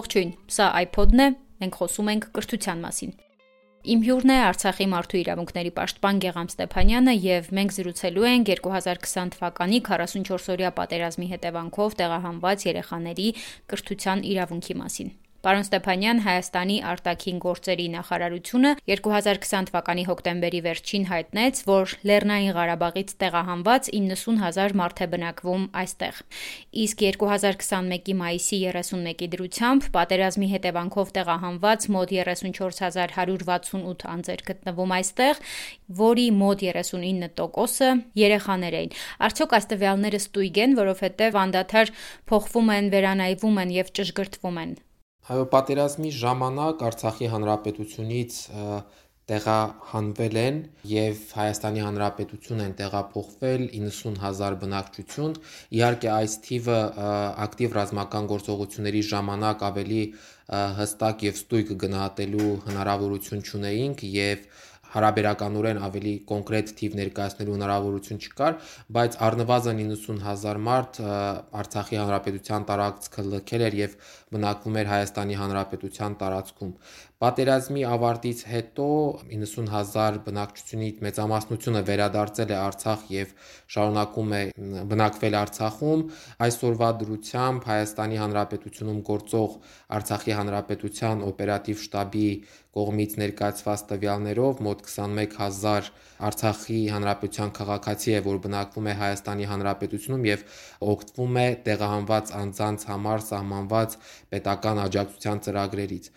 Ողջույն, սա iPod-ն է, մենք խոսում ենք կրթության մասին։ Իմ հյուրն է Արցախի մարդու իրավունքների պաշտպան Գեգամ Ստեփանյանը եւ մենք զրուցելու ենք 2020 թվականի 44-օրյա պատերազմի հետևանքով տեղահանված երեխաների կրթության իրավունքի մասին։ Պարոն Ստեփանյան, Հայաստանի արտաքին գործերի նախարարությունը 2020 թվականի հոկտեմբերի վերջին հայտնեց, որ Լեռնային Ղարաբաղից տեղահանված 90000 մարդ է բնակվում այստեղ։ Իսկ 2021-ի մայիսի 31-ի դրությամբ պատերազմի հետևանքով տեղահանված մոտ 34168 անձեր գտնվում այստեղ, որի մոտ 39%-ը երեխաներ էին։ Արդյոք այս տվյալները ստույգ են, որովհետև անդադար փոխվում են, վերանայվում են եւ ճշգրտվում են։ պատերազմի ժամանակ Արցախի հանրապետությունից տեղահանվել են եւ Հայաստանի Հանրապետություն են տեղափոխվել 90000 բնակչություն։ Իհարկե այս թիվը ակտիվ ռազմական գործողությունների ժամանակ ավելի հստակ եւ ստույգ գնահատելու հնարավորություն չունեինք եւ հարաբերականորեն ավելի կոնկրետ թիվ ներկայացնելու հնարավորություն չկար, բայց առնվազն 90000 մարդ Արցախի հանրապետության տարածքը լքել էր եւ բնակվում էր Հայաստանի հանրապետության տարածքում։ Պատերազմի ավարտից հետո 90000 բնակչությունից մեծամասնությունը վերադարձել է Արցախ եւ շարունակում է բնակվել Արցախում։ Այսօրվա դրությամբ Հայաստանի Հանրապետությունում գործող Արցախի Հանրապետության օպերատիվ շտաբի կողմից ներկայացված տվյալներով մոտ 21000 Արցախի Հանրապետության քաղաքացի է, որ բնակվում է Հայաստանի Հանրապետությունում եւ օգտվում է տեղահանված անձանց համար սահմանված պետական աջակցության ծրագրերից։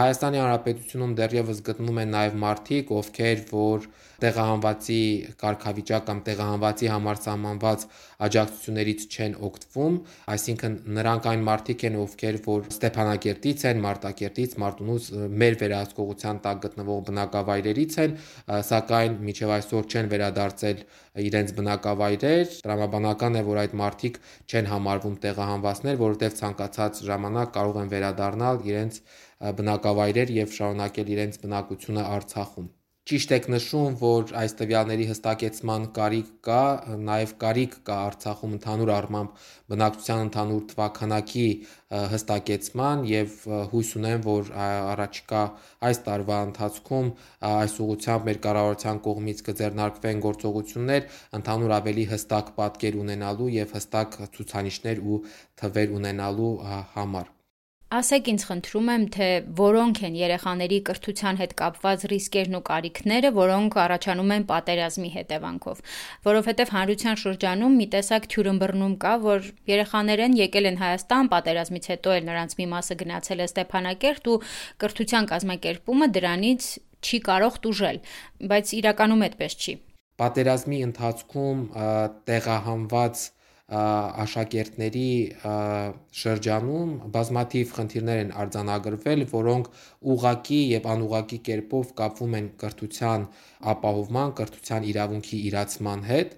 Հայաստանի Հանրապետությունում դեռևս գտնվում են նաև մարդիկ, ովքեր որ տեղահանվածի կարգավիճակ կամ տեղահանվածի համար սահմանված աջակցություններից չեն օգտվում, այսինքն նրանք այն մարդիկ են, ովքեր որ Ստեփանակերտից են, Մարտակերտից, Մարտունուց մեր վերահսկողության տակ գտնվող բնակավայրերից են, սակայն միջև այսօր չեն վերադարձել իրենց բնակավայրեր, տրամաբանական է, որ այդ մարդիկ չեն համարվում տեղահանվածներ, որովհետև ցանկացած ժամանակ կարող են վերադառնալ իրենց բնակավայրեր եւ շարունակել իրենց բնակությունը Արցախում։ Ճիշտ եք նշում, որ այս տվյալների հստակեցման կարիք կա, նաև կարիք կա Արցախում ընդհանուր առմամբ բնակչության ընդհանուր թվականակի հստակեցման եւ հույս ունեմ, որ առաջիկա այս տարվա ընթացքում այս ուղղությամբ մեր կառավարության կողմից կձեռնարկվեն գործողություններ ընդհանուր ավելի հստակ պատկեր ունենալու եւ հստակ ցուցանիշներ ու թվեր ունենալու համար։ Ասեք ինձ խնդրում եմ, թե որոնք են երեխաների կրթության հետ կապված ռիսկերն ու կարիքները, որոնք առաջանում են պատերազմի հետևանքով, որովհետև հանրության շրջանում մի տեսակ թյուրըմբռնում կա, որ երեխաներեն եկել են Հայաստան, պատերազմից հետո էլ նրանց մի մասը գնացել է Ստեփանակերտ ու կրթության կազմակերպումը դրանից չի կարող տուժել, բայց իրականում այդպես չի։ Պատերազմի ընթացքում տեղահանված աշակերտների շրջանում բազմաթիվ խնդիրներ են արձանագրվել, որոնք ուղակի եւ անուղակի կերպով կապվում են կրթության ապահովման, կրթության իրավունքի իրացման հետ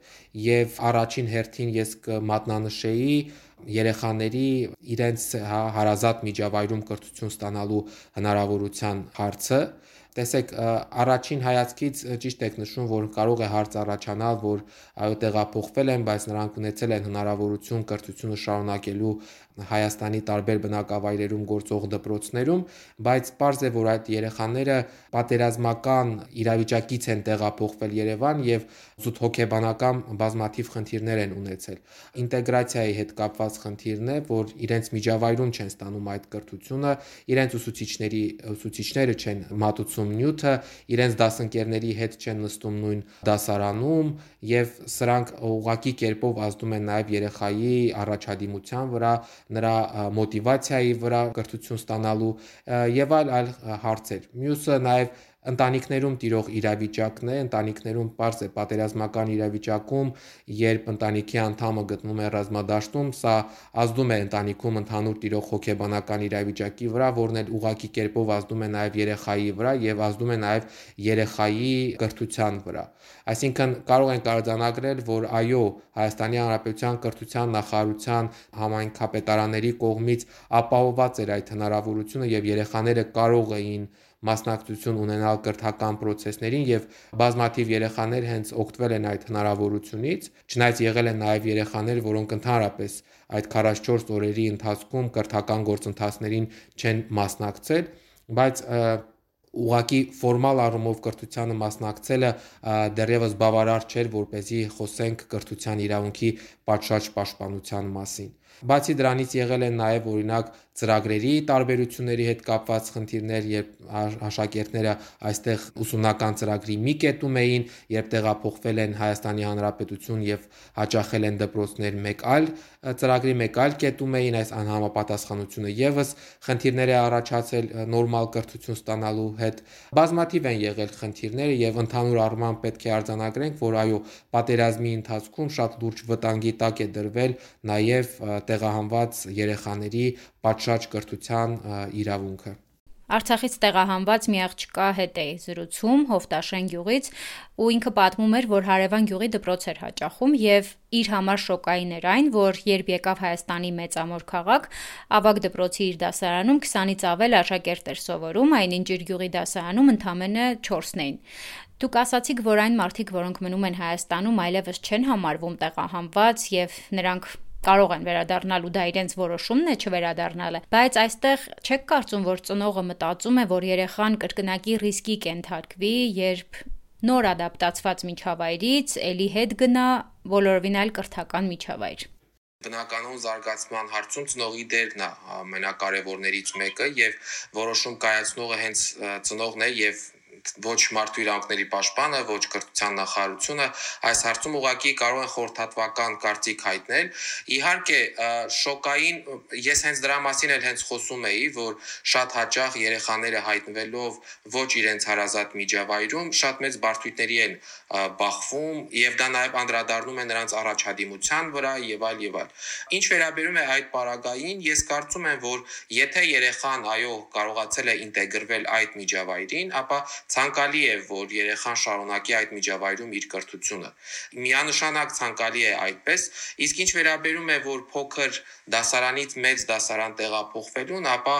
եւ առաջին հերթին ես կմատնանշեի երեխաների իրենց հա, հարազատ միջավայրում կրթություն ստանալու հնարավորության հարցը Տեսեք, առաջին հայացքից ճիշտ եք նշում, որ կարող է հարց առաջանալ, որ այո տեղափոխվել են, բայց նրանք ունեցել են հնարավորություն կրթությունը շարունակելու Հայաստանի տարբեր բնակավայրերում գործող դպրոցներում, բայց պարզ է, որ այդ երեխաները պատերազմական իրավիճակից են տեղափոխվել Երևան եւ զուտ հոգեբանական բազմաթիվ խնդիրներ են ունեցել։ Ինտեգրացիայի հետ կապված խնդիրն է, որ իրենց միջավայրում չեն ստանում այդ կրթությունը, իրենց ուսուցիչների ուսուցիչները չեն մատուցում նյութը, իրենց դասընկերների հետ չեն նստում նույն դասարանում եւ սրանք ուղակի կերպով ազդում են նաեւ երեխայի առաջադիմության վրա, նրա մոտիվացիայի վրա կրթություն ստանալու եւ այլ այլ հարցեր։ Մյուսը նաեւ ընտանիքներում տիրող իրավիճակն է, ընտանիքներում པարզ է պատերազմական իրավիճակում, երբ ընտանիքի անդամը գտնվում է ռազմադաշտում, սա ազդում է ընտանիքում ընդհանուր տիրող հոգեբանական իրավիճակի վրա, որն էլ ուղակի կերպով ազդում է նաև երեխայի վրա եւ ազդում է նաև երեխայի կրթության վրա։ Այսինքն կարող ենք արձանագրել, որ այո, Հայաստանի Հանրապետության կրթության նախարարության համայնքապետարանների կողմից ապահովված էր այդ հնարավորությունը եւ երեխաները կարող էին մասնակցություն ունենալ կրթական process-ներին եւ բազմաթիվ երեխաներ հենց օգտվել են այդ հնարավորությունից, չնայած եղել են նաեւ երեխաներ, որոնք ընդհանրապես այդ 44 օրերի ընթացքում կրթական գործընթացներին չեն մասնակցել, բայց ուղակի ֆորմալ առումով կրթությանը մասնակցելը դեռևս բավարար չէր, որ เป զի խոսենք կրթության իրավունքի պատշաճ պաշտպանության մասին։ Բացի դրանից եղել են նաև օրինակ ծրագրերի տարբերությունների հետ կապված խնդիրներ, երբ աշակերտները այստեղ ուսումնական ծրագրի մի կետում էին, երբ տեղափոխվել են Հայաստանի Հանրապետություն եւ հաճախել են դպրոցներ մեկ այլ ծրագրի մեկ այլ կետում էին, այս անհամապատասխանությունը եւս խնդիրներ է առաջացել նորմալ կրթություն ստանալու հետ։ Բազմաթիվ են եղել խնդիրները եւ ընդհանուր առմամբ պետք է արձանագրենք, որ այո, պատերազմի ընթացքում շատ լուրջ վտանգի տակ է դրվել նաեւ տեղահանված երեխաների պատշաճ կրթության իրավունքը։ Արցախից տեղահանված մի աղջկա հետ էի զրուցում Հովտաշեն գյուղից ու ինքը պատմում էր, որ Հարևան գյուղի դպրոց էր հաճախում եւ իր համար շոկային էր այն, որ երբ եկավ Հայաստանի մեծամոր քաղաք, ավագ դպրոցի իր դասարանում 20-ից ավել աշակերտ էր սովորում, այնինչ իր գյուղի դասարանում ընդամենը 4-ն էին։ Դուք ասացիք, որ այն մարդիկ, որոնք մնում են Հայաստանում, այլևս չեն համարվում տեղահանված եւ նրանք կարող են վերադառնալ ու դա իրենց որոշումն է չվերադառնալը, բայց այստեղ չեք կարծում, որ ծնողը մտածում է, որ երեխան կրկնակի ռիսկի կենթարկվի, երբ նոր ադապտացված միջավայրից ելի հետ գնա բոլորովին այլ կրթական միջավայր բնականոն զարգացման հարցում ծնողի դերն է ամենակարևորներից մեկը եւ որոշում կայացնողը հենց ծնողն է եւ ոչ մարդու իրավունքների պաշտպանը, ոչ կրթության նախարարությունը այս հարցում ուղղակի կարող են խորհրդատվական կարծիք հայտնել։ Իհարկե, շոկային ես հենց դրա մասին էլ հենց խոսում էի, որ շատ հաճախ երեխաները հայտնվելով ոչ իրենց հարազատ միջավայրում շատ մեծ բարդությունների են բախվում եւ դա նաեւ անդրադառնում է նրանց առաջադիմության վրա եւ այլ եւ այլ։ Ինչ վերաբերում է այդ պարագային, ես կարծում եմ, որ եթե երեխան այո կարողացել է ինտեգրվել այդ միջավայրին, ապա Ցանկալի է, որ երեխան շարունակի այդ միջավայրում իր կրթությունը։ Միանշանակ ցանկալի է այդպես, իսկ ինչ վերաբերում է, որ փոքր դասարանից մեծ դասարան տեղափոխվելուն, ապա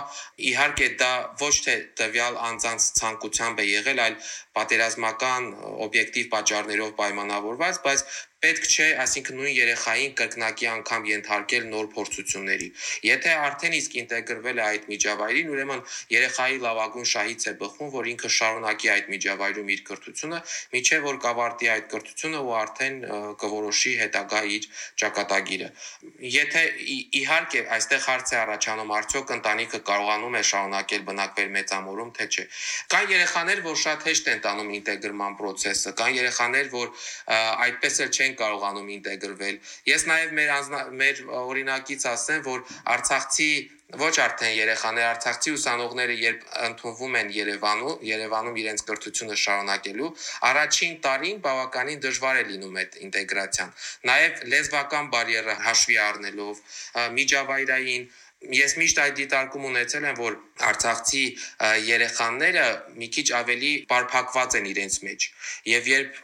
իհարկե դա ոչ թե տվյալ անձանց ցանկությամբ է եղել, այլ պատերազմական օբյեկտիվ պատճառներով պայմանավորված, բայց պետք չէ, այսինքն նույն երեխային կրկնակի անգամ ենթարկել նոր փորձությունների։ Եթե արդեն իսկ ինտեգրվել է այդ միջավայրին, ուրեմն երեխայի լավագույն շահից է բխում, որ ինքը շարունակի այդ միջավայրում իր կրթությունը, միջև որ կավարտի այդ կրթությունը ու արդեն կորոշի հետագա իր ճակատագիրը։ Եթե իհարկե այստեղ հարց է առաջանում, արդյոք ընտանիքը կարողանում է շարունակել բնակվել մեծամորում, թե չէ։ Կան երեխաներ, որ շատ հեշտ են տանում ինտեգրման process-ը, կան երեխաներ, որ այդպես էլ չեն չեն կարողանում ինտեգրվել։ Ես նաև մեր անձնա, մեր օրինակից ասեմ, որ Արցախցի ոչ արդեն երեխաներ, արցախցի ուսանողները երբ ընդունվում են Երևանում, Երևանում իրենց կրթությունը շարունակելու, առաջին տարին բավականին դժվար է լինում այդ ինտեգրացիան։ Նաև լեզվական բարիերը հաշվի առնելով, միջավայրային Ես միշտ այդ դիտարկում ունեցել եմ, որ արցախցի երեխաները մի քիչ ավելի բարփակված են իրենց մեջ։ Եվ երբ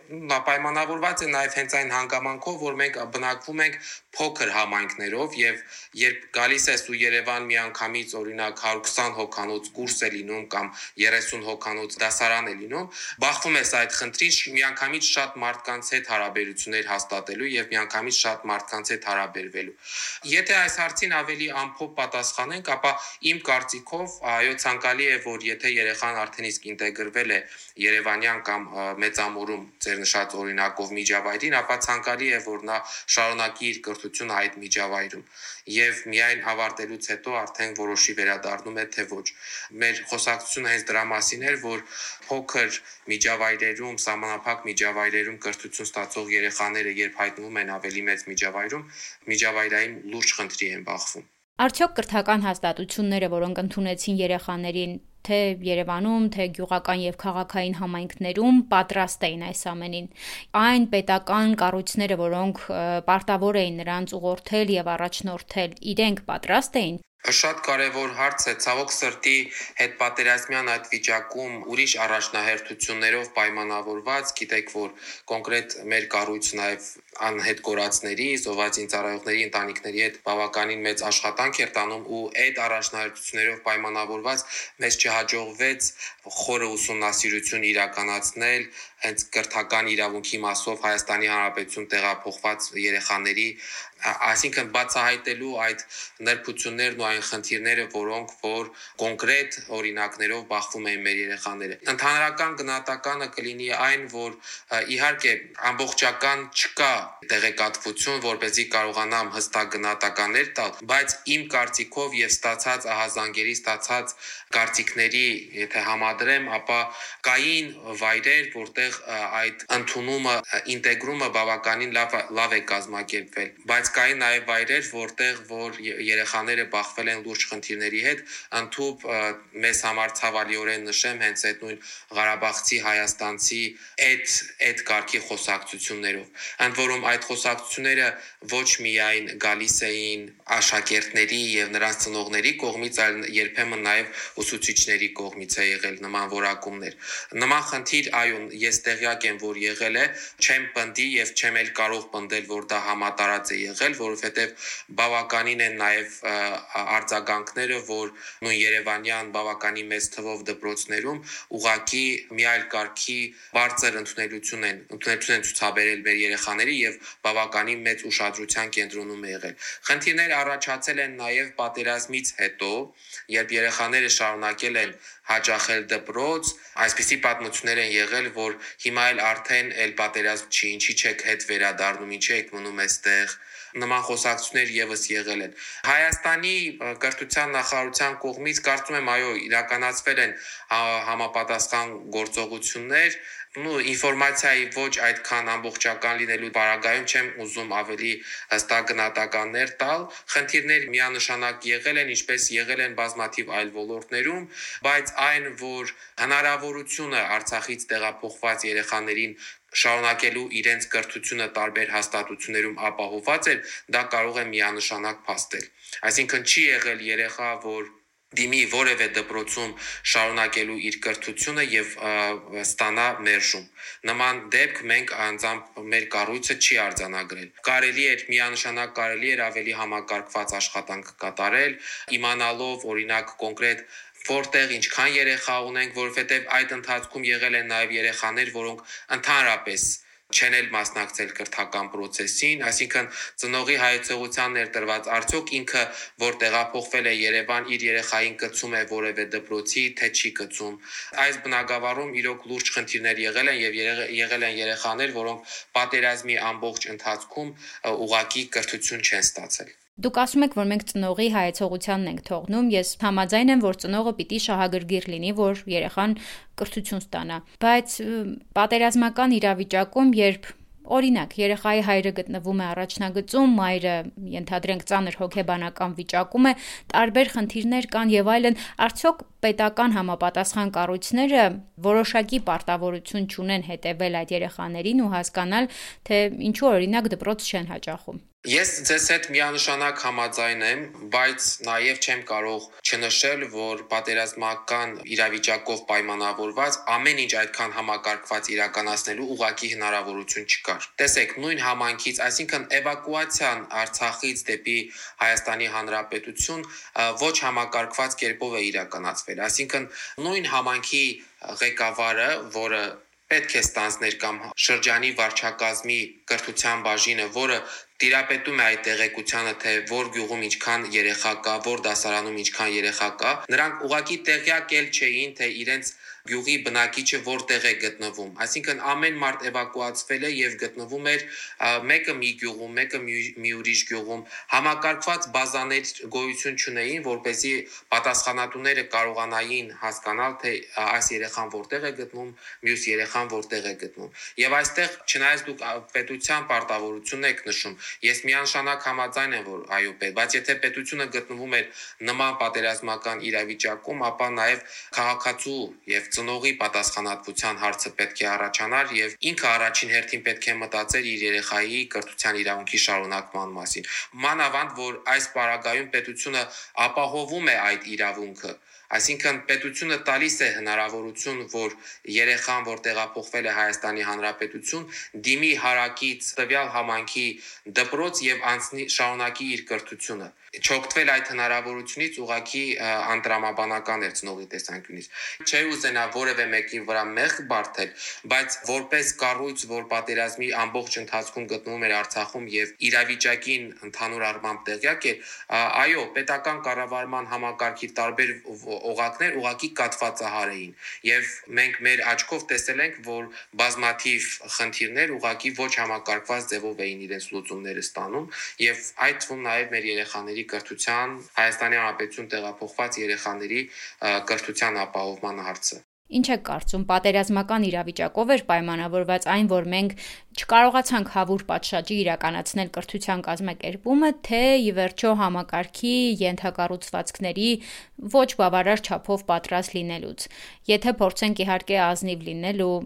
պայմանավորված է նաև հենց այն հանգամանքով, որ մենք բնակվում ենք փոքր համայնքներով եւ երբ գալիս ես ու Երևան միանգամից օրինակ 120 հոկանոց կուրս է լինում կամ 30 հոկանոց դասարան է լինում, բախվում ես այդ խնդրից միանգամից շատ մարդկանց հետ հարաբերություններ հաստատելու եւ միանգամից շատ մարդկանց հետ հարաբերվելու։ Եթե այս հարցին ավելի ամփոփ պատասխանենք, ապա իմ կարծիքով այո ցանկալի է, որ եթե երեխան արդեն իսկ ինտեգրվել է Երևանյան կամ մեծամորում ձեր նշած օրինակով միջավայրին, ապա ցանկալի է, որ նա շարունակի իր կրթ կրթությունը այդ միջավայրում եւ միայն ավարտելուց հետո արդեն որոշի վերադառնում է թե ոչ մեր խոսակցությունը հենց դրա մասին էր որ փոքր միջավայրերում սահմանափակ միջավայրերում կրթություն ստացող երեխաները երբ հայտնվում են ավելի մեծ միջավայրում միջավայրային լուրջ խնդրի են բախվում Արդյոք կրթական հաստատությունները, որոնք ընդունեցին երեխաներին թե Երևանում, թե գյուղական եւ քաղաքային համայնքներում պատրաստ էին այս ամենին։ Այն պետական կառույցները, որոնք պարտավոր էին նրանց ուղղորդել եւ առաջնորդել, իրենք պատրաստ էին Շատ կարևոր հարց է։ Ցավոք սրտի հետ պատերազմյան այդ վիճակում ուրիշ առաջնահերթություններով պայմանավորված, գիտեք, որ կոնկրետ մեր կառույցը նաև անհետ կորածների, զոհված ծառայողների ընտանիքների հետ բավականին մեծ աշխատանք էր տանում ու այդ առաջնահերթություններով պայմանավորված մեզ չհաջողվեց խորը ուսումնասիրություն իրականացնել հենց կրթական իրավունքի մասով Հայաստանի Հանրապետություն տեղափոխված երեխաների այսինքն բացահայտելու այդ նրբություններն ու այն խնդիրները, որոնք որ կոնկրետ օրինակներով բախվում էին մեր երեխաները։ Ընդհանրական գնահատականը կլինի այն, որ իհարկե ամբողջական չկա տեղեկատվություն, որ เป զի կարողանամ հստակ գնահատականներ տալ, բայց իմ կարծիքով եւ ստացած ահազանգերի ստացած կարծիքների, եթե համադրեմ, ապա կային վայրեր, որտեղ այդ ընդունումը, ինտեգրումը բավականին լավ լավ է կազմակերպվել, բայց կային նաև վայրեր, որտեղ որ երեխաները բախվել են լուրջ խնդիրների հետ, ընդཐུպ մեզ համար ցավալիորեն նշեմ հենց այդ նույն Ղարաբաղցի հայաստանցի այդ այդ կարգի խոսակցություններով։ Ընդ որում այդ խոսակցությունները ոչ միայն գալիս էին աշակերտների եւ նրանց ծնողների կողմից, այլ երբեմն նաեւ ուսուցիչների կողմից է եղել նման որակումներ։ Նման խնդիր, այո, ես տեղյակ եմ, որ եղել է, չեմ պնդի եւ չեմ էլ կարող պնդել, որ դա համատարած է եղել, որովհետեւ բավականին են նաեւ արձագանքները, որ նույն Երևանյան բավականին մեծ թվով դպրոցներում ուղակի մի այլ կարգի բարձր ընդունելություն են, ընդունելություն են ցուցաբերել մեր երեխաների եւ բավականին մեծ ուշադրության կենտրոնում է եղել։ Խնդիրներ առաջացել են նաեւ պատերազմից հետո, երբ երեխաները շարունակել են հաճախել դպրոց, այսպիսի պատմություններ են եղել, որ հիմա էլ արդեն էլ պատերազմ չի, ինչի չեք հետ վերադառնում, ինչի եք մնում այստեղ նման խոսակցություններ եւս եղել են։ Հայաստանի կրթության նախարարության կողմից կարծում եմ այո իրականացվել են համապատասխան գործողություններ, նու ինֆորմացիայի ոչ այդքան ամբողջական լինելու բարագայում չեմ ուզում ավելի հստակ գնահատականներ տալ։ Խնդիրներ միանշանակ եղել են, ինչպես եղել են բազմաթիվ այլ ոլորտներում, բայց այն, որ հնարավորությունը Արցախից տեղափոխված երեխաներին շարունակելու իրենց կրթությունը տարբեր հաստատություններում ապահովված էր, դա կարող է միանշանակ փաստել։ Այսինքն չի եղել երեխա, որ դիմի որևէ դպրոցում շարունակելու իր կրթությունը եւ ստանա մերժում։ Նման դեպք մենք անձամբ մեր կառույցը չի արձանագրել։ Կարելի է միանշանակ կարելի է ավելի համակարգված աշխատանք կատարել, իմանալով օրինակ կոնկրետ որտեղ ինչքան երեխա ունենք, որովհետև այդ ընթացքում եղել են նաև երեխաներ, որոնք ընդհանրապես չեն էլ մասնակցել կրթական process-ին, այսինքն ծնողի հայեցողության ներտրված արդյոք ինքը որ տեղափոխվել է Երևան իր երեխային կցում է որևէ դպրոցի, թե չի կցում։ Այս բնակավարում իրոք լուրջ խնդիրներ եղել են եւ եղել են երեխաներ, որոնք պատերազմի ամբողջ ընթացքում ուղակի կրթություն չեն ստացել։ Դուք ասում եք, որ մենք ծնողի հայեցողությանն ենք թողնում։ Ես համաձայն եմ, որ ծնողը պիտի շահագրգիռ լինի, որ երեխան կրթություն ստանա։ Բայց պատերազմական իրավիճակում, երբ Օրինակ, երեխայի հայրը գտնվում է առաջնագծում, մայրը ենթադրենք ծանր հոգեբանական վիճակում է, տարբեր խնդիրներ կան եւ այլն, արդյոք պետական համապատասխան կառույցները որոշակի պարտավորություն չունեն հետևել այդ երեխաներին ու հասկանալ, թե ինչու օրինակ դպրոց չեն հաճախում։ Ես ձեզ հետ միանշանակ համաձայն եմ, բայց նաև չեմ կարող չնշել, որ պատերազմական իրավիճակով պայմանավորված ամեն ինչ այդքան համակարգված իրականացնելու ուղակի հնարավորություն չկար։ Տեսեք, նույն համանքից, այսինքն էվակուացիան Արցախից դեպի Հայաստանի Հանրապետություն ոչ համակարգված կերպով է իրականացվել։ Այսինքն նույն համանքի ղեկավարը, որը պետք է ստանձներ կամ շրջանի վարչակազմի կրթության բաժինը, որը տիրապետում է այդ տեղեկությանը, թե որ գյուղում ինչքան երեխա կա, որ դասարանում ինչքան երեխա կա, նրանք ուղակի տեղյակ էլ չէին, թե իրենց գյուղի բնակիչը որտեղ է գտնվում։ Այսինքն ամեն մարդ էվակուացվել է եւ գտնվում էր մեկը մի գյուղում, մեկը մի ուրիշ գյուղում։ Համակարգված բազաներ գոյություն չունեին, որպեսզի պատասխանատուները կարողանային հասկանալ, թե այս երեխան որտեղ է գտնվում, մյուս երեխան որտեղ է գտնվում։ Եվ այստեղ չնայած դուք պետության պարտավորություն եք նշում, Ես միանշանակ համաձայն եմ, որ այո, պետ, բայց եթե պետությունը գտնվում էր նման պատերազմական իրավիճակում, ապա նաև քաղաքացու եւ ծնողի պատասխանատվության հարցը պետք է առաջանար եւ ինքը առաջին հերթին պետք է մտածեր իր երեխայի կրթության իրավունքի շարունակման մասին։ Մանավանդ որ այս պարագայում պետությունը ապահովում է այդ իրավունքը Այսինքն պետությունը տալիս է հնարավորություն, որ երեխան, որ տեղափոխվել է Հայաստանի Հանրապետություն, դիմի հարակից տվյալ համանքի դպրոց եւ անցնի շարունակի իր կրթությունը չօգտվել այդ հնարավորությունից ուղակի անտրամաբանական էր ծնողի տեսանկյունից։ Չէ ուզենա որևէ մեկի վրա մեղք բարթել, բայց որպես կառույց, որ պատերազմի ամբողջ ընթացքում գտնվում էր Արցախում եւ իրավիճակին ընդհանուր առմամբ տեղյակ էր, այո, պետական կառավարման համակարգի տարբեր օղակներ ուղակի կատվածահար էին եւ մենք մեր աչքով տեսել ենք, որ բազմաթիվ խնդիրներ ուղակի ոչ համակարգված ձևով էին իրենց լուծումները ստանում եւ այդ թվում նաեւ մեր երեխաների կրթության Հայաստանի Հանրապետություն տեղափոխված երեխաների կրթության ապահովման հարցը Ինչ է կարծում, պատերազմական իրավիճակով էր պայմանավորված այն, որ մենք չկարողացանք հավուր պատշաճի իրականացնել կրթության կազմակերպումը, թե ի վերջո համակարգի ենթակառուցվածքների ոչ բավարար չափով պատրաստ լինելուց։ Եթե փորձենք իհարկե ազնիվ լինել ու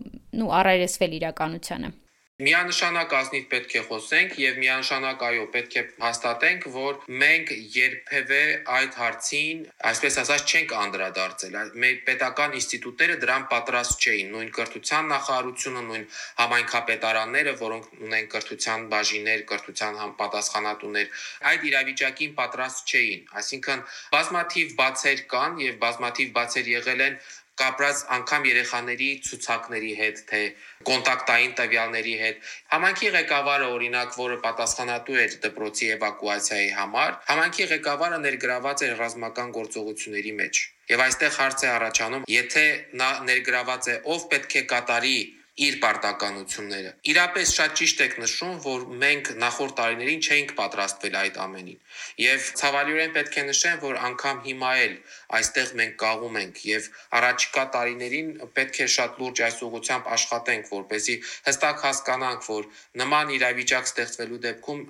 նու առերեսվել իրականությանը։ Միանշանակ ազնիվ պետք է խոսենք եւ միանշանակ այո պետք է հաստատենք, որ մենք երբևէ այդ հարցին, այսպես ասած, չենք անդրադարձել։ Մեր պետական ինստիտուտները դրան պատրաստ չէին։ Նույն կրթության նախարարությունը, նույն համայնքապետարանները, որոնք ունեն կրթության բաժիններ, կրթության համապատասխանատուներ, այդ իրավիճակին պատրաստ չէին։ Այսինքն բազմաթիվ բացեր կան եւ բազմաթիվ բացեր եղել են կապրած անգամ երեխաների ցուցակների հետ, թե կոնտակտային տվյալների հետ։ Համանքի ղեկավարը օրինակ, որը պատասխանատու էր դպրոցի էվակուացիայի համար, համանքի ղեկավարը ներգրաված էր ռազմական գործողությունների մեջ։ Եվ այստեղ հարց է առաջանում, եթե նա ներգրաված է, ով պետք է կատարի իր պարտականությունները։ Իրապես շատ ճիշտ եք նշում, որ մենք նախորդ տարիներին չէինք պատրաստվել այդ ամենին։ Եվ ցավալիորեն պետք է նշեմ, որ անգամ հիմա էլ այստեղ մենք կաղում ենք եւ առաջիկա տարիներին պետք է շատ լուրջ այս ուղությամբ աշխատենք, որ เป զի հստակ հասկանանք, որ նման իրավիճակ ստեղծվելու դեպքում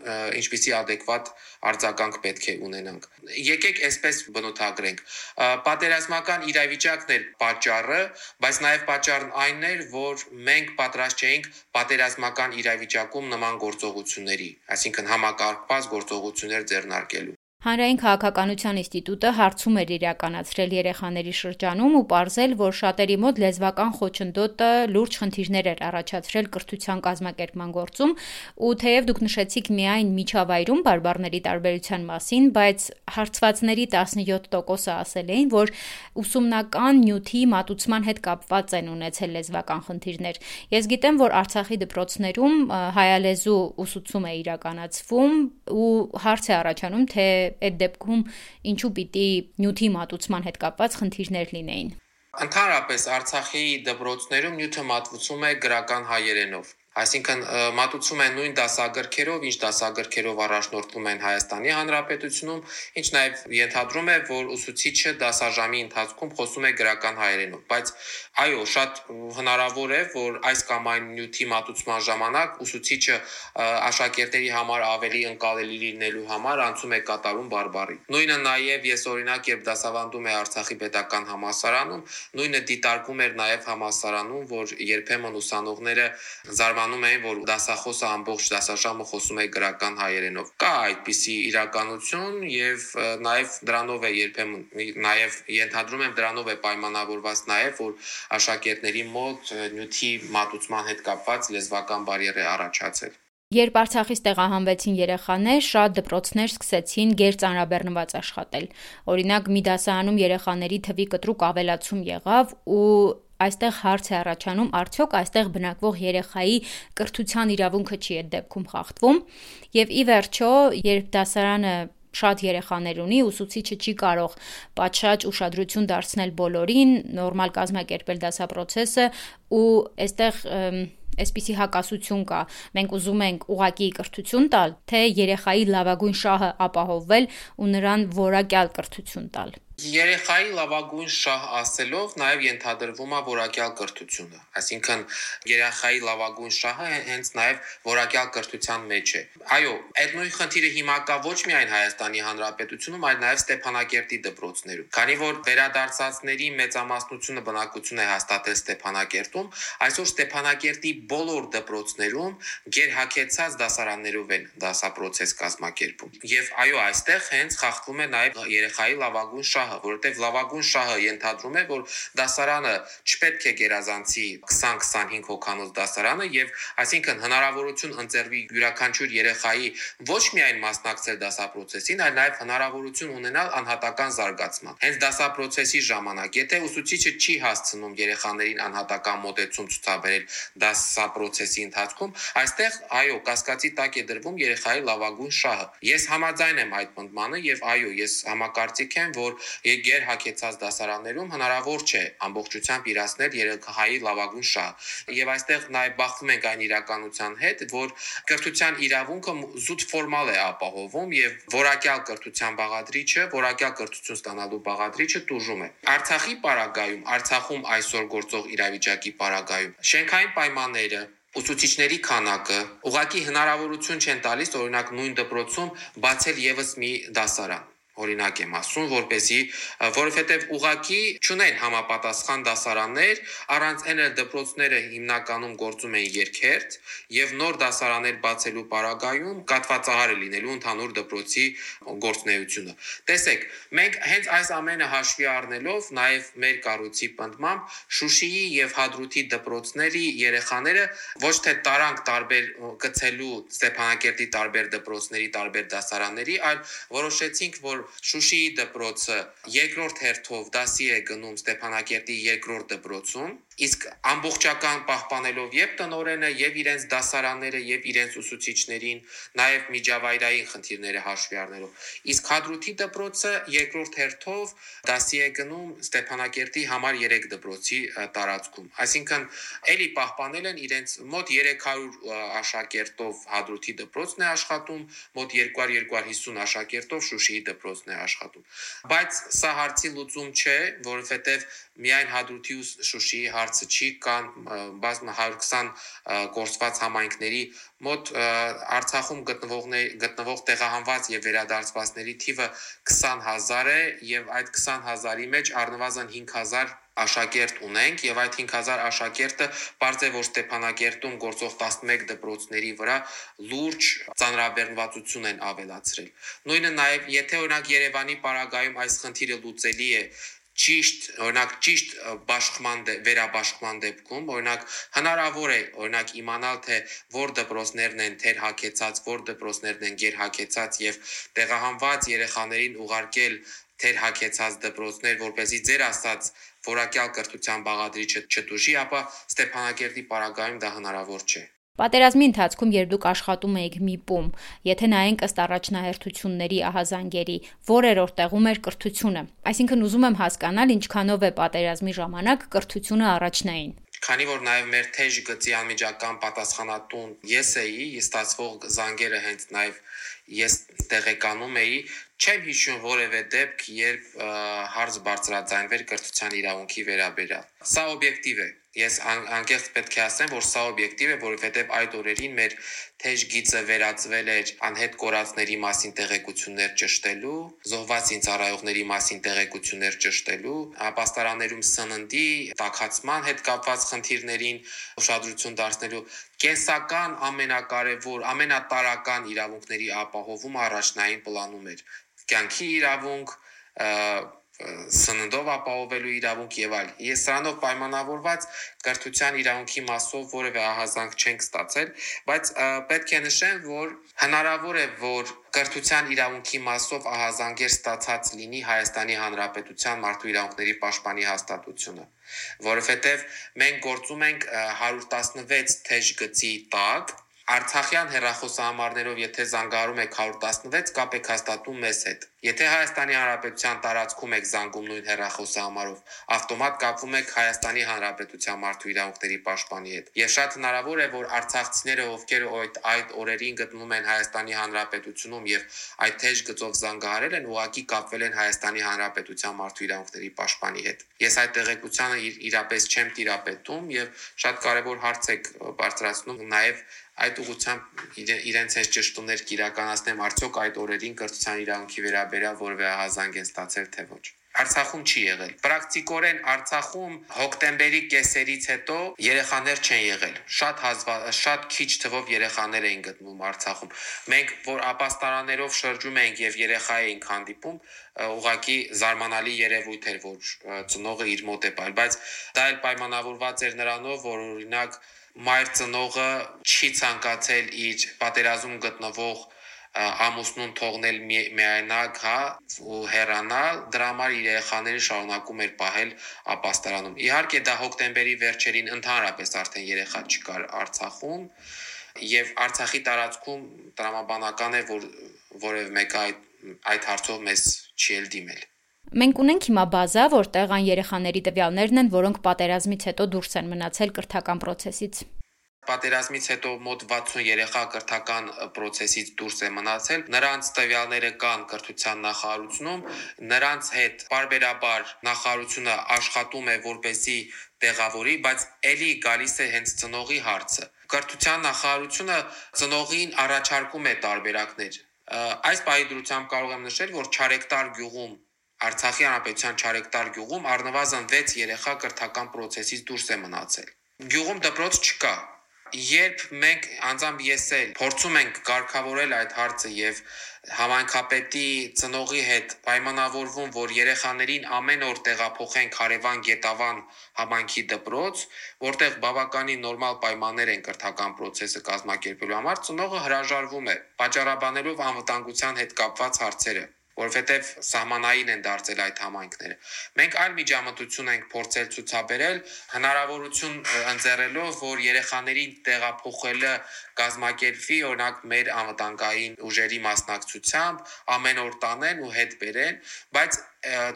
ինչպիսի adekvat արձագանք պետք է ունենանք։ Եկեք այսպես բնութագրենք։ Պատերազմական իրավիճակն էր պատճառը, բայց նաև պատճառն այն էր, որ մենք պատրաստ չէինք պատերազմական իրավիճակում նման գործողությունների, այսինքն համակարգված գործողություններ ձեռնարկելու։ Հանրային քաղաքականության ինստիտուտը հարցում էր իրականացրել երեխաների շրջանում ու ողրզել, որ շատերի մոտ լեզվական խոչընդոտը լուրջ խնդիրներ էր առաջացրել կրթության կազմակերպման գործում, ու թեև դուք նշեցիք միայն միջավայրում բարբառների տարբերության մասին, բայց հարցվածների 17%-ը ասել էին, որ ուսումնական նյութի մատուցման հետ կապված են ունեցել լեզվական խնդիրներ։ Ես գիտեմ, որ Արցախի դպրոցներում հայալեզու ուսուցում է իրականացվում ու հարց է առաջանում, թե այդ դեպքում ինչու պիտի նյութի մատուցման հետ կապված խնդիրներ լինեին։ Ընդհանրապես Արցախի դպրոցներում նյութը մատուցվում է գրական հայերենով։ Այսինքն մատուցում են նույն դասագրքերով, ինչ դասագրքերով առաջնորդվում են Հայաստանի Հանրապետությունում, ինչ նաև ենթադրում է, որ ուսուցիչը դասաժամի ընթացքում խոսում է գրական հայերենով, բայց այո, շատ հնարավոր է, որ այս կամ այն նյութի մատուցման ժամանակ ուսուցիչը աշակերտների համար ավելի ընկալելի լինելու համար անցում է կատարում բարբարի։ Նույնը նաև ես օրինակ երբ դասավանդում եմ Արցախի պետական համալսարանում, նույնը դիտարկում էր նաև համալսարանում, որ երբեմն ուսանողները զարմանում զարմանում էին, որ դասախոսը ամբողջ դասաժամը խոսում է գրական հայերենով։ Կա այդպիսի իրականություն եւ նաեւ դրանով է երբեմն նաեւ ենթադրում եմ դրանով է պայմանավորված նաեւ որ աշակերտների մոտ նյութի մատուցման հետ կապված լեզվական բարիեր է առաջացել։ Երբ Արցախից տեղահանվեցին երեխաներ, շատ դպրոցներ սկսեցին գերծանրաբեռնված աշխատել։ Օրինակ, մի դասարանում երեխաների թվի կտրուկ ավելացում եղավ ու այստեղ հարց է առաջանում, արդյոք այստեղ բնակվող երեխայի կրթության իրավունքը չի այդ դեպքում խախտվում։ Եվ ի վերջո, երբ դասարանը շատ երեխաներ ունի, ուսուցիչը չի կարող պատշաճ ուշադրություն դարձնել բոլորին, նորմալ կազմակերպել դասապրոցեսը ու այստեղ այսպիսի հակասություն կա։ Մենք ուզում ենք ուղակի կրթություն տալ, թե երեխայի լավագույն շահը ապահովել ու նրան որակյալ կրթություն տալ։ Երեխայի լավագույն շահ ասելով նաև ենթադրվում է որակյալ կրթությունը, այսինքն երեխայի լավագույն շահը հենց նաև որակյալ կրթության մեջ է։ Այո, այդ նույն խնդիրը հիմա կա ոչ միայն Հայաստանի Հանրապետությունում, այլ նաև Ստեփանակերտի դպրոցներում։ Քանի որ վերադարձածների մեծամասնությունը բնակություն է հաստատել Ստեփանակերտում, այսօր Ստեփանակերտի բոլոր դպրոցներում գերհակեցած դասարաններով են դասապրոցես կազմակերպում։ Եւ այո, այստեղ հենց խախտվում է նաև երեխայի լավագույն շահը, որովհետեւ լավագույն շահը ենթադրում է, որ դասարանը չպետք է գերազանցի 20-25 հոգանոց դասարանը եւ այսինքն հնարավորություն ընձեռվի յուրաքանչյուր երեխայի ոչ միայն մասնակցել դասապրոցեսին, այլ նաեւ հնարավորություն ունենալ անհատական զարգացման։ Հենց դասապրոցեսի ժամանակ, եթե ուսուցիչը չի հասցնում երեխաներին անհատական մոտեցում ցուցաբերել դասապրոցեսի ընթացքում, այստեղ այո, կասկածի տակ է դրվում երեխայի լավագույն շահը։ Ես համաձայն եմ այդ պնդմանը եւ այո, ես համակարծիք եմ, որ եկեր հակեցած դասարաններում հնարավոր չէ ամբողջությամբ իրացնել երեխայի լավագույն շահը։ Եվ այստեղ նաեւ բախվում ենք այն իրականության հետ, որ կրթության իրավունքը զուտ ֆորմալ է ապահովում եւ որակյալ կրթության բաղադրիչը, որակյալ կրթություն ստանալու բաղադրիչը տուժում է։ Արցախի պարագայում, Արցախում այսօր գործող իրավիճակի պարագայում շենքային պայմանները ուսուցիչների քանակը ուղղակի հնարավորություն չեն տալիս օրինակ նույն դպրոցում բացել եւս մի դասարան օրինակ եմ ասում, որպեսի որովհետև ուղակի ճունեն համապատասխան դասարաններ, առանց այն էլ դպրոցները հիմնականում գործում են երկերտ եւ նոր դասարաններ բացելու պարագայում կատվածահար է լինելու ընդհանուր դպրոցի գործնեությունը։ Տեսեք, մենք հենց այս ամենը հաշվի առնելով նաեւ մեր կառույցի պնդմամբ Շուշիի եւ Հադրութի դպրոցների երեխաները ոչ թե տարանք տարբեր գցելու Ստեփանակերտի տարբեր դպրոցների տարբեր դասարանների, այլ որոշեցինք, որ Շուշիի դպրոցը երկրորդ հերթով դասի է գնում Ստեփանակերտի երկրորդ դպրոցում, իսկ ամբողջական պահպանելով եւ տնորենը եւ իրենց դասարանները եւ իրենց ուսուցիչներին, նաեւ միջավայրային խնդիրները հաշվի առնելով։ Իսկ Հադրութի դպրոցը երկրորդ հերթով դասի է գնում Ստեփանակերտի համար 3 դպրոցի տարածքում։ Այսինքն ելի պահպանել են իրենց մոտ 300 աշակերտով Հադրութի դպրոցն է աշխատում, մոտ 200-250 աշակերտով Շուշիի դպրոցն է աշխատում։ Բայց սա հարցի լուծում չէ, որովհետև միայն Հադրութի ու Շուշիի հարցը չի, կան բազմա 120 կորսված համայնքների մոտ Արցախում գտնվողներ գտնվող տեղահանված եւ վերադարձվածների թիվը 20000 է եւ այդ 20000-ի մեջ առնվազն 5000 աշակերտ ունենք եւ այդ 5000 աշակերտը բարձ է որ Ստեփանակերտում գործող 11 դպրոցների վրա լուրջ ծանրաբեռնվածություն են ավելացրել։ Նույնը նաեւ եթե օրինակ Երևանի պարագայում այս խնդիրը լուծելի է ճիշտ, օրինակ ճիշտ բաշխման վերաբաշխման դեպքում, օրինակ հնարավոր է օրինակ իմանալ թե որ դպրոցներն են թեր հակեցած, որ դպրոցներն են գեր հակեցած եւ տեղահանված երեխաներին ուղարկել թեր հակեցած դպրոցներ, որ เป զի ձեր ասած որակյալ կրթության բաղադրիչը չտուժի, ապա Ստեփանակերտի պարագայում դա հնարավոր չէ։ Պատերազմի ընթացքում երբ դուք աշխատում էիք ՄԻՊ-ում, եթե նայենք ըստ առաջնահերթությունների ահազանգերի, որերորդ տեղում էր կրթությունը։ Այսինքն ուզում եմ հասկանալ ինչքանով է պատերազմի ժամանակ կրթությունը առաջնային։ Քանի որ նաև մեր թեժ գծի անմիջական պատասխանատուն ես էի, ստացվող զանգերը հենց նաև ես տեղեկանում էի, չեմ հիշում որևէ դեպք, երբ հարց բարձրաձայնվեր կրթության իրավունքի վերաբերյալ։ Սա օբյեկտիվ է։ Ես անկեղծ պետք է ասեմ, որ սա օբյեկտիվ է, որովհետև այդ օրերին մեր թեժ գիծը վերածվել էր անհետ կորածների մասին տեղեկություններ ճշտելու, զոհված ինձարայողների մասին տեղեկություններ ճշտելու, ապաստարաներում սննդի, տակածման հետ կապված խնդիրներին ուշադրություն դարձնելու կենսական ամենակարևոր, ամենատարական իրավունքների ապահովում առաջնային պլանում էր կյանքի իրավունք, սննդով ապահովելու իրավունք եւ այլ։ Ես սրանով պայմանավորված կրթության իրավունքի մասով որևէ ահազանգ չենք ստացել, բայց պետք է նշեմ, որ հնարավոր է, որ կրթության իրավունքի մասով ահազանգեր ստացած լինի Հայաստանի Հանրապետության մարդու իրավունքների պաշտպանի հաստատությունը, որովհետեւ մենք գործում ենք 116 թեժ գծի տակ Արցախյան հեռախոսահամարներով եթե զանգահարում եք 116, կապ եք հաստատում մեզ հետ։ Եթե Հայաստանի Հանրապետության տարածքում եք զանգում նույն հեռախոսահամարով, ավտոմատ կապվում եք Հայաստանի Հանրապետության մարդու իրավունքների պաշտպանի հետ։ Եվ շատ հնարավոր է, որ արցախցիները, ովքեր այդ այդ օրերին գտնվում են Հայաստանի Հանրապետությունում եւ այդ թեժ գծով զանգահարել են, ուղակի կապվել են Հայաստանի Հանրապետության մարդու իրավունքների պաշտպանի հետ։ Ես այդ տեղեկությանը իրապես չեմ տիրապետում եւ շատ կարեւոր հարց եք բարձրացնում նաեւ այդ ուղղությամբ իրենց այս ճշտումներ կիրականացնեմ արդյոք այդ օրերին կրթության իրավունքի վերաբերյալ որևէ հազանգ են ստացել թե ոչ Արցախում չի եղել։ Պրակտիկորեն Արցախում հոկտեմբերի կեսերից հետո երեխաներ չեն եղել։ Շատ հազվա, շատ քիչ թվով երեխաներ էին գտնվում Արցախում։ Մենք որ ապաստարաններով շրջում ենք եւ երեխա էինք հանդիպում, ուղղակի զարմանալի երևույթ էր, որ ծնողը իր մոտ է բայ, բայց դա էլ պայմանավորված էր նրանով, որ օրինակ մայր ծնողը չի ցանկացել իր պատերազմ գտնվող ամուսնուն թողնել միայնակ, հա, ու հեռանալ, դրա համար իր երեխաները շարունակում էր պահել ապաստարանում։ Իհարկե դա հոկտեմբերի վերջերին ընդհանրապես արդեն երեխա չկար Արցախում, եւ Արցախի տարածքում տրամաբանական է, որ որևէ մեկը այդ այդ հարցով մեզ չի էլ դիմել։ Մենք ունենք հիմա բազա, որտեղ այն երեխաների տվյալներն են, որոնք պատերազմից հետո դուրս են մնացել կրթական process-ից պատերազմից հետո մոտ 60 երեխա կրթական process-ից դուրս է մնացել։ Նրանց տվյալները կան կրթության նախարարությունում, նրանց հետ բարբերաբար նախարարությունը աշխատում է որպեսի տեղավորի, բայց ելի գալիս է հենց ծնողի հարցը։ Կրթության նախարարությունը ծնողին առաջարկում է տարբերակներ։ Այս պահի դրությամբ կարող եմ նշել, որ Չարեկտար գյուղում Արցախի հանրապետության Չարեկտար գյուղում առնվազն 6 երեխա կրթական process-ից դուրս է մնացել։ Գյուղում դպրոց չկա, Երբ մենք անձամբ ես էլ փորձում ենք կարգավորել այդ հարցը եւ համայնքապետի ծնողի հետ պայմանավորվում, որ երեխաներին ամեն օր տեղափոխենք Հարևան Գետավան համայնքի դպրոց, որտեղ բավականին նորմալ պայմաններ են կրթական process-ը կազմակերպելու համար, ծնողը հրաժարվում է, պատճառաբանելով անվտանգության հետ կապված հարցերը որովհետև սահմանային են դարձել այդ համայնքները։ Մենք այլ միջամտություն ենք փորձել ցուցաբերել, հնարավորություն ընձեռելով, որ երեխաներին տեղափոխելը կազմակերպվի, օրինակ մեր անվտանգային ուժերի մասնակցությամբ ամեն օր տանեն ու հետ բերեն, բայց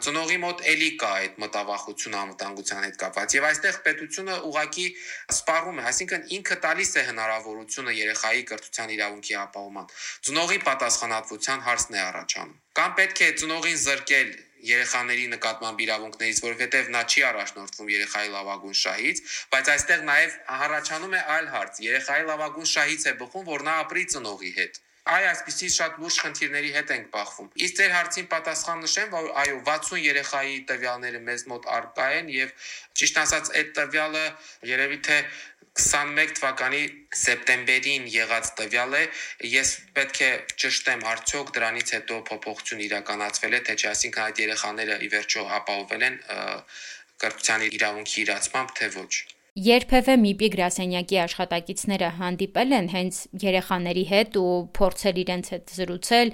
ծնողի մոտ էլի կա այդ մտավախությունը անվտանգության հետ կապված եւ այստեղ պետությունը ուղակի սպառում է, այսինքն ինքը տալիս է հնարավորությունը երեխայի կրթության իրավունքի ապահովման։ Ծնողի պատասխանատվության հարցն է առաջանում։ Կամ պետք է ծնողին զրկել երեխաների նկատմամբ իրավունքներից, որովհետև նա չի առաջնորդվում երեխայի լավագույն շահից, բայց այստեղ նաև առաջանում է այլ հարց. երեխայի լավագույն շահից է բխում, որ նա ապրի ծնողի հետ այ այսպիսի շատ լուրջ խնդիրների հետ ենք բախվում։ Իսկ ձեր հարցին պատասխան նշեմ, որ այո 60 երեխայի տվյալները մեզ մոտ արկա են եւ ճիշտ ասած այդ տվյալը երևի թե 21 թվականի սեպտեմբերին եղած տվյալ է, ես պետք է ճշտեմ արդյոք դրանից հետո փոփոխություն իրականացվել է, թե չէ, այսինքն այդ երեխաները ի վերջո ապահովել են կրթության իրավունքի իրացմամբ, թե ոչ։ Երբևէ ՄԻՊ-ի գրասենյակի աշխատակիցները հանդիպել են հենց երեխաների հետ ու փորձել իրենց հետ զրուցել,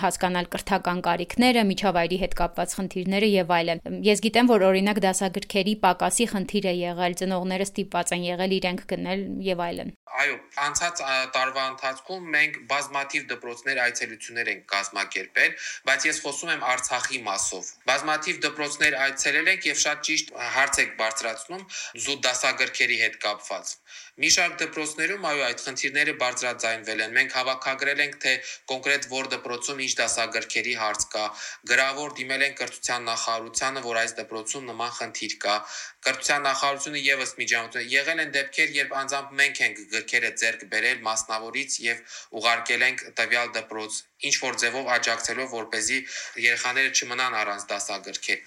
հասկանալ կրթական կարիքները, միջավայրի հետ կապված խնդիրները եւ այլն։ Ես գիտեմ, որ օրինակ դասագրքերի պակասի խնդիր է եղել, ծնողները ստիպված են եղել իրենք գնել եւ այլն։ Այո, անցած տարվա ընթացքում մենք բազմաթիվ դպրոցներ այցելություններ ենք կազմակերպել, բայց ես խոսում եմ Արցախի մասով։ Բազմաթիվ դպրոցներ այցելել ենք եւ շատ ճիշտ հարց եք բարձրացնում զուտ դաս դասագրքերի հետ կապված։ Մի շարք դպրոցներում այո այդ խնդիրները բարձրաձայնվել են։ Մենք հավաքագրել ենք թե կոնկրետ որ դպրոցում ինչ դասագրքերի հարց կա, գրավոր դիմել են կրթության նախարարությանը, որ այս դպրոցում նման խնդիր կա։ Կրթության նախարարությունը եւս միջամտություն եղել են դեպքեր, երբ անձամբ մենք ենք գրքերը ձեռք բերել մասնավորից եւ ուղարկել ենք տվյալ դպրոց ինչ որ ձևով աջակցելով որ เป զի երեխաները չմնան առանց դասագրքեր։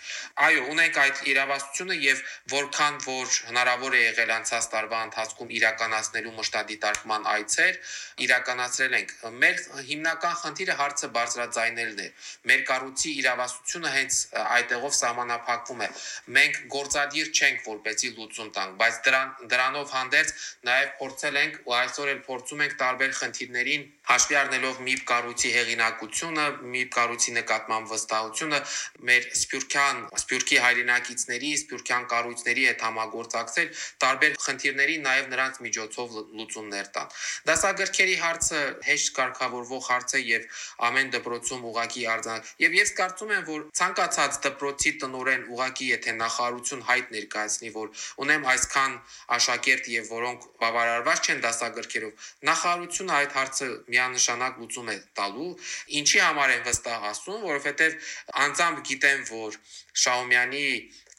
Այո, ունենք այդ իրավասությունը եւ որքան որ հնարավոր է եղել անցած տարվա ընթացքում իրականացնելու մշտադիտարկման այցեր իրականացրել ենք։ Մեր հիմնական խնդիրը հարցը բարձրաձայնելն է։ Մեր կառույցի իրավասությունը հենց այդտեղով սահմանափակվում է։ Մենք գործադիր չենք, որպեսի լուծում տանք, բայց դրան դրանով հանդերձ նաև փորձել ենք ու այսօր էլ փորձում ենք տարբեր խնդիրներին հաշվի առնելով ՄԻՊ կառույցի հեղինակությունը, ՄԻՊ կառույցի նկատմամբ վստահությունը մեր Սփյուռքյան, Սփյուռքի հայրենակիցների, Սփյուռքյան կառույցների հետ համագործակցել տարբեր խնդիրների նաև նրանց միջոցով լուծումներ տան։ Դասագրքերի հարցը հեշտ կարգավորվող հարց է եւ ամեն դպրոցում ուղակի արձանակ։ Եվ ես կարծում եմ, որ ցանկացած դպրոցի տնորեն ուղակի եթե նախարարություն հայտ ներկայացնի, որ ունեմ այսքան աշակերտ եւ որոնք բավարարված չեն դասագրքերով, նախարարությունը այդ հարցը միանշանակ լուծում է տալու։ Ինչի համար են վստահ ասում, որովհետեւ անձամբ գիտեմ, որ Շաումյանի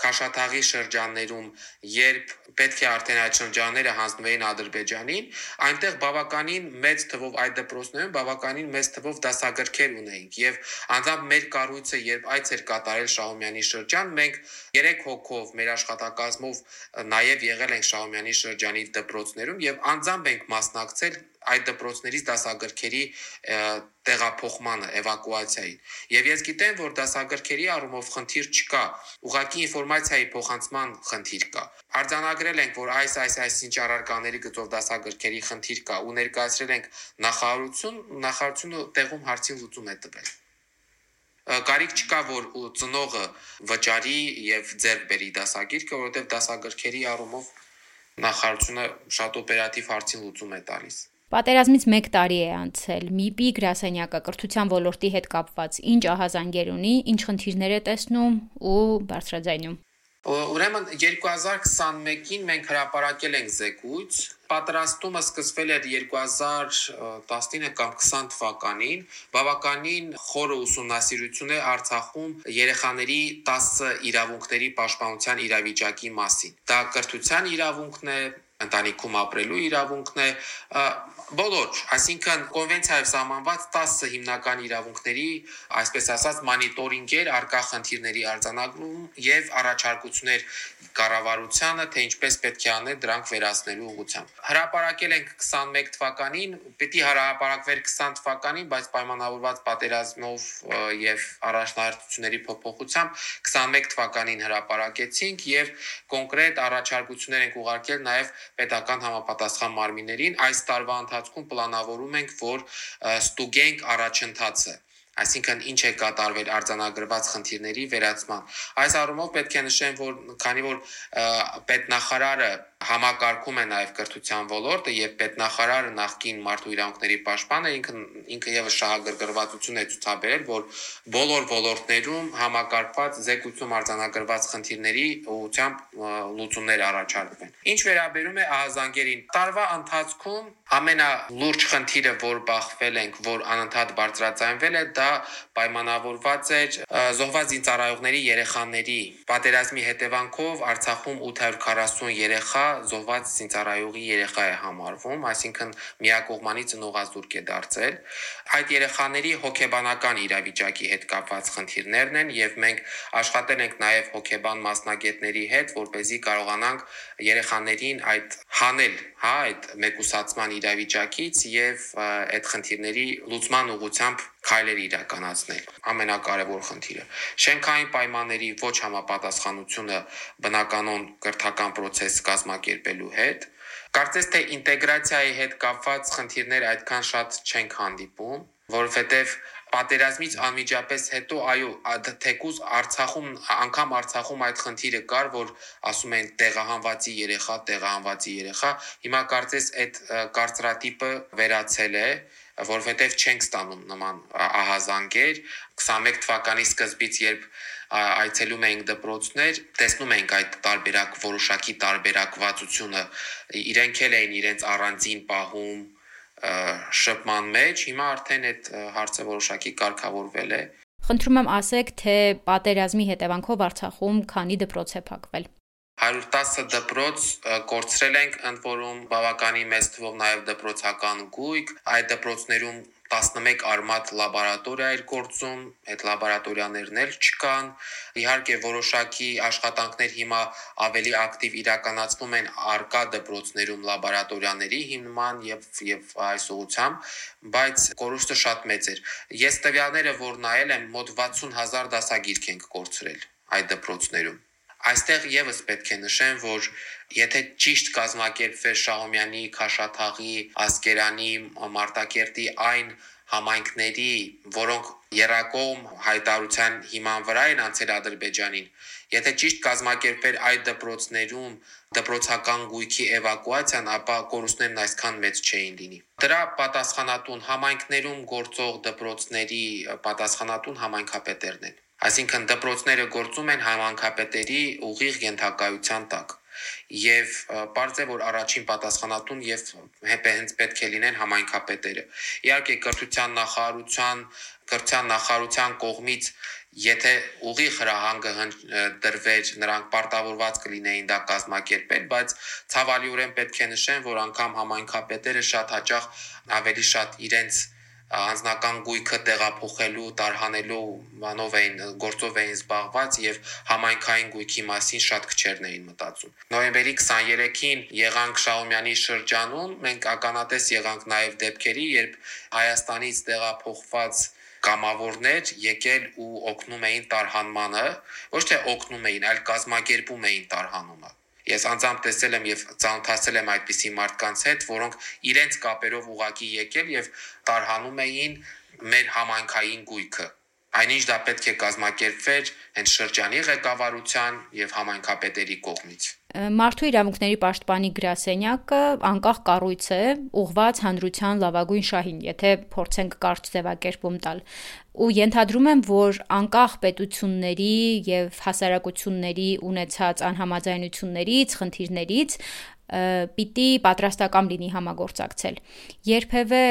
Քաշաթաղի շրջաններում, երբ պետք է արդեն այդ շրջանները հանձնվեին Ադրբեջանին, այնտեղ բավականին մեծ թվով այդ դպրոցներում բավականին մեծ թվով դասագրքեր ունեինք եւ անձամբ մեր կառույցը երբ այց էր կատարել Շահումյանի շրջան, մենք 3 հոգով մեր աշխատակազմով նաեւ եղել ենք Շահումյանի շրջանի դպրոցներում եւ անձամբ ենք մասնակցել այդ դպրոցներից դասագրքերի տեղափոխմանը, էվակուացիային։ Եվ ես գիտեմ, որ դասագրքերի առումով խնդիր չկա, ուղղակի ինֆորմացիայի փոխանցման խնդիր կա։ Արձանագրել ենք, որ այս այս այս ինչ առարկաների գծով դասագրքերի խնդիր կա ու ներկայացրել ենք նախարարություն, նախարարությունը տեղում հարցին լուծում է տվել կարիք չկա որ ծնողը վճարի եւ ձեռք բերի դասագիրքը, որովհետեւ դասագրքերի առումով նախարարությունը շատ օպերատիվ հարցին լուծում է տալիս։ Պատերազմից 1 տարի է անցել։ ՄԻՊ-ի գրասենյակը կրթության ոլորտի հետ կապված. Ինչ ահազանգեր ունի, ինչ խնդիրներ է տեսնում ու բարձրաձայնում։ Ուրեմն 2021-ին մենք հրապարակել ենք զեկույց, պատրաստումը սկսվել էր 2019 կամ 20 թվականին, բավականին խորը ուսումնասիրություն է Արցախում երեխաների 10 իրավունքների պաշտպանության իրավիճակի մասին։ Դա կրթության իրավունքն է, ընտանիքում ապրելու իրավունքն է, բոլոր, այսինքն կոնվենցիայով սահմանված 10 հիմնական իրավունքների, այսպես ասած, մոնիտորինգեր արկա խնդիրների արձանագրում եւ առաջարկություններ կառավարությանը, թե ինչպես պետք է անել դրանք վերացնելու ուղղությամբ։ Հրապարակել ենք 21 թվականին, պիտի հրապարակվեր 20 թվականին, բայց պայմանավորված պատերազմով եւ առաջնահերթությունների փոփոխությամբ 21 թվականին հրապարակեցինք եւ կոնկրետ առաջարկություններ ենք ուղարկել նաեւ պետական համապատասխան մարմիններին այս տարվա ընթացքում պլանավորում ենք, որ ստուգենք առաջընթացը այսինքն ինչ է կատարվել արձանագրված խնդիրների վերացման։ Այս առումով պետք է նշեմ, որ քանի որ պետնախարարը համակարգում է նաև կրթության ոլորտը եւ պետնախարարը նախկին մարդու իրավունքների պաշտպանը ինքը ինքը եւս շահագրգռվածություն է ցուցաբերել, որ բոլոր ոլորտներում համակարգված զեկույցում արձանագրված խնդիրների ուղղությամբ լուծումներ առաջարկվեն։ Ինչ վերաբերում է ահազանգերին, տարվա ընթացքում ամենալուրջ խնդիրը, որ բախվել ենք, որ անընդհատ բարձրացանվել է, դա պայմանավորված էր զոհված ինձարայողների երեխաների պատերազմի հետևանքով Արցախում 840 երեխա զոհված զինծառայողի երեխա է համարվում, այսինքն միակողմանի ծնողազուրկ է դարձել։ Այդ երեխաների հոգեբանական իրավիճակի հետ կապված խնդիրներն են եւ մենք աշխատել ենք նաեւ հոգեբան մասնագետների հետ, որ เป զի կարողանանք երեխաներին այդ հանել, հա, այդ մեկուսացման իրավիճակից եւ այդ խնդիրների լուծման ուղղությամբ քայլեր իրականացնել։ Ամենակարևոր խնդիրը շենքային պայմանների ոչ համապատասխանությունը բնականon կրթական process կազմակերպելու հետ Կարծես թե ինտեգրացիայի հետ կապված խնդիրներ այդքան շատ չենք հանդիպում, որովհետև պատերազմից անմիջապես հետո այո թեկուզ Արցախում անգամ Արցախում այդ խնդիրը կար որ ասում են տեղահանվածի երեխա տեղահանվածի երեխա հիմա կարծես այդ կարծրատիպը վերացել է որովհետև չենք ստանում նման ահազանգեր 21 թվականի սկզբից երբ այցելում էինք դպրոցներ, տեսնում էինք այդ տարբերակ որոշակի տարբերակվածությունը իրենք էլ էին իրենց առանձին պահում շփման մեջ, հիմա արդեն այդ հարցը որոշակի կարգավորվել է։ Խնդրում եմ ասեք, թե պատերազմի հետևանքով Արցախում քանի դպրոց է փակվել։ 110 դպրոց կորցրել ենք, ընդ որում բավականին մեծ թվով նաև դպրոցական գույք, այդ դպրոցներում 11 արմատ լաբորատորիա էր գործում, այդ լաբորատորիաներն էլ չկան։ Իհարկե որոշակի աշխատանքներ հիմա ավելի ակտիվ իրականացվում են արկա դպրոցներում լաբորատորիաների հիմնման եւ եւ այս ուղությամբ, բայց կորուստը շատ մեծ էր։ Ես տվյալները որ նայել եմ, մոտ 60000 դասագիրք ենք կորցրել այդ դպրոցներում Այստեղ եւս պետք է նշեմ, որ եթե ճիշտ կազմակերպվեր Շահումյանի, Քաշաթաղի, Ասկերանի, Մարտակերտի այն համայնքների, որոնք Երակոմ հայտարարության հիման վրա են անցել Ադրբեջանին, եթե ճիշտ կազմակերպեր այդ դպրոցներում դպրոցական գույքի էվակուացիան, ապա կորուստներն այսքան մեծ չէին լինի։ Դրա պատասխանատուն համայնքներում գործող դպրոցների պատասխանատուն համայնքապետերն են։ Այսինքն դպրոցները գործում են համանքապետերի ուղիղ ենթակայության տակ եւ բարձր որ առաջին պատասխանատուն եւ հենց պետք է լինեն համայնքապետերը։ Իհարկե կրթության նախարարության կրթության նախարարության կողմից եթե ուղիղ հրահանգը դրվեր, նրանք պարտավորված կլինեին դա կազմակերպել, բայց ցավալիորեն պետք է նշեմ, որ անգամ համայնքապետերը շատ հաճախ ավելի շատ իրենց անձնական գույքը տեղափոխելու, տարհանելու բանով էին գործով էին զբաղված եւ համայնքային գույքի մասին շատ քչերն էին մտածում։ Նոյեմբերի 23-ին եղանք Շահումյանի շրջանում, մենք ականատես եղանք նաեւ դեպքերի, երբ Հայաստանից տեղափոխված կամավորներ եկել ու օգնում էին տարհանմանը, ոչ թե օգնում էին, այլ կազմակերպում էին տարհանումը։ Ես անձամբ տեսել եմ եւ ծանոթացել եմ այդպիսի մարդկանց հետ, որոնք իրենց կապերով ուղակի եկել եւ տարհանում էին մեր համայնքային գույքը այնինչ դա պետք է կազմակերպվեր հենց շրջանի ղեկավարության եւ համայնքապետերի կողմից։ Մարդու իրավունքների պաշտպանի գրասենյակը անկախ կառույց է, ուղված հանրության լավագույն շահին, եթե փորձենք կարճ ձևակերպում տալ։ Ու ենթադրում եմ, որ անկախ պետությունների եւ հասարակությունների ունեցած անհամաձայնություններից, խնդիրներից պիտի պատրաստական լինի համագործակցել։ Երբևէ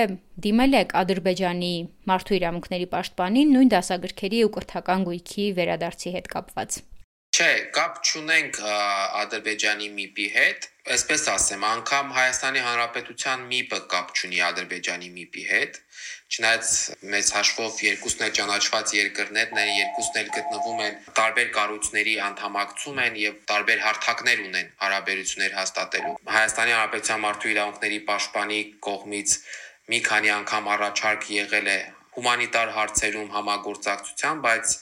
դիմել եք Ադրբեջանի մարդու իրավունքների պաշտպանին նույն դասագրքերի ու կրթական գույքի վերադարձի հետ կապված։ Չէ, կապ չունենք Ադրբեջանի MIP-ի հետ, այսպես ասեմ, անգամ Հայաստանի Հանրապետության MIP-ը կապ չունի Ադրբեջանի MIP-ի հետ, Չնայած մեծ հաշվով երկուսն էլ ճանաչված երկրներն են, երկուսն էլ գտնվում են տարբեր կառույցների անդամակցում են եւ տարբեր հարթակներ ունեն հարաբերություններ հաստատելու։ Հայաստանի Հանրապետության մարդու իրավունքների պաշտպանի կողմից մի քանի անգամ առաջարկ եղել է հումանիտար հարցերում համագործակցության, բայց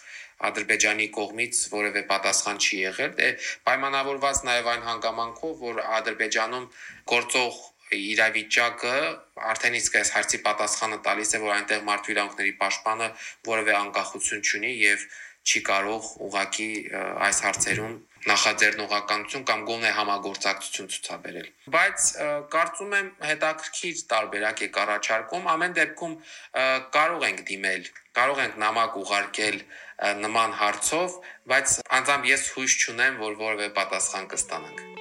Ադրբեջանի կողմից որևէ պատասխան չի եղել։ պայմանավորված նաև այն հանգամանքով, որ Ադրբեջանում գործող իրավիճակը արդեն իսկ այս հարցի պատասխանը տալիս է, որ այնտեղ մարդու իրավունքների պաշտպանը որևէ անկախություն չունի եւ չի կարող ուղակի այս հարցերում նախաձեռնողականություն կամ գոնե համագործակցություն ցուցաբերել։ Բայց կարծում եմ հետաքրքիր տարբերակ է առաջարկում, ամեն դեպքում կարող ենք դիմել, կարող ենք նամակ ուղարկել նման հարցով, բայց անձամբ ես հույս չունեմ, որ որևէ պատասխան կստանանք։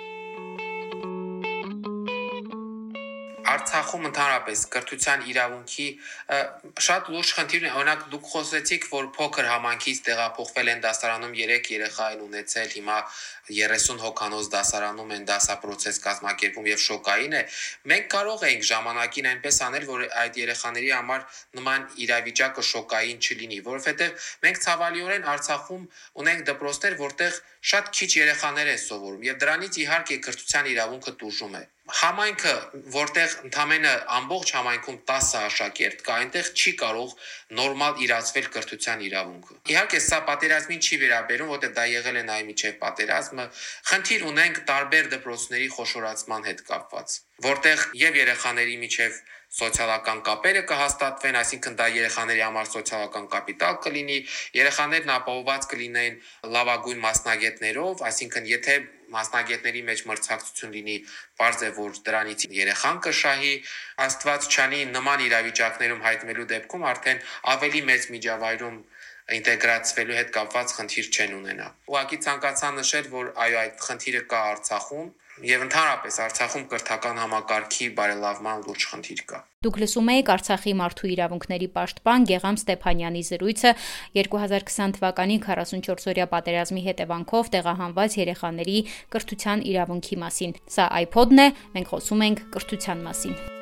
Արցախում ընդհանրապես կրթության իրավունքի շատ լուրջ խնդիր է։ Օրինակ դուք խոսեցիք, որ փոքր համանքից տեղափոխվել են դասարանում 3 երեխա են ունեցել, հիմա 30 հոկանոց դասարանում են դասապրոցես կազմակերպում եւ շոկային է։ Մենք կարող էինք ժամանակին այնպես անել, որ այդ երեխաների համար նման իրավիճակը շոկային չլինի, որովհետեւ մենք ցավալիորեն Արցախում ունենք դպրոցներ, որտեղ շատ քիչ երեխաներ են սովորում եւ դրանից իհարկե կրթության իրավունքը տուժում է համայնքը, որտեղ ընդամենը ամբողջ համայնքում 10 աշակերտ կա, այնտեղ չի կարող նորմալ իրացվել կրթության իրավունքը։ Իհարկե, սա պատերազմին չի վերաբերում, որտեղ դա եղել է նաև միջև պատերազմը։ Խնդիր ունենք տարբեր դպրոցների խոշորացման հետ կապված, որտեղ եւ երեխաների միջև սոցիալական կապերը կհաստատվեն, այսինքն դա երեխաների համար սոցիալական կապիտալ կլինի, երեխաներն ապահովված կլինեն լավագույն մասնագետներով, այսինքն եթե մասնագետների մեջ մրցակցություն լինի, բարձ է որ դրանից երեխան կշահի, Աստված չանի նման իրավիճակներում հայտնվելու դեպքում արդեն ավելի մեծ միջավայրում ինտեգրացվելու հետ կապված խնդիր չեն ունենա։ Ուղղակի ցանկացա նշել, որ այո, այդ խնդիրը կա Արցախում, եւ ընդհանրապես Արցախում կրթական համակարգի բարելավման լուրջ խնդիր կա։ Դուք լսում եք Արցախի մարդու իրավունքների պաշտպան Գեգամ Ստեփանյանի զրույցը 2020 թվականի 44-օրյա պատերազմի հետևանքով տեղահանված երեխաների կրթության իրավունքի մասին։ Սա iPod-ն է, մենք խոսում ենք կրթության մասին։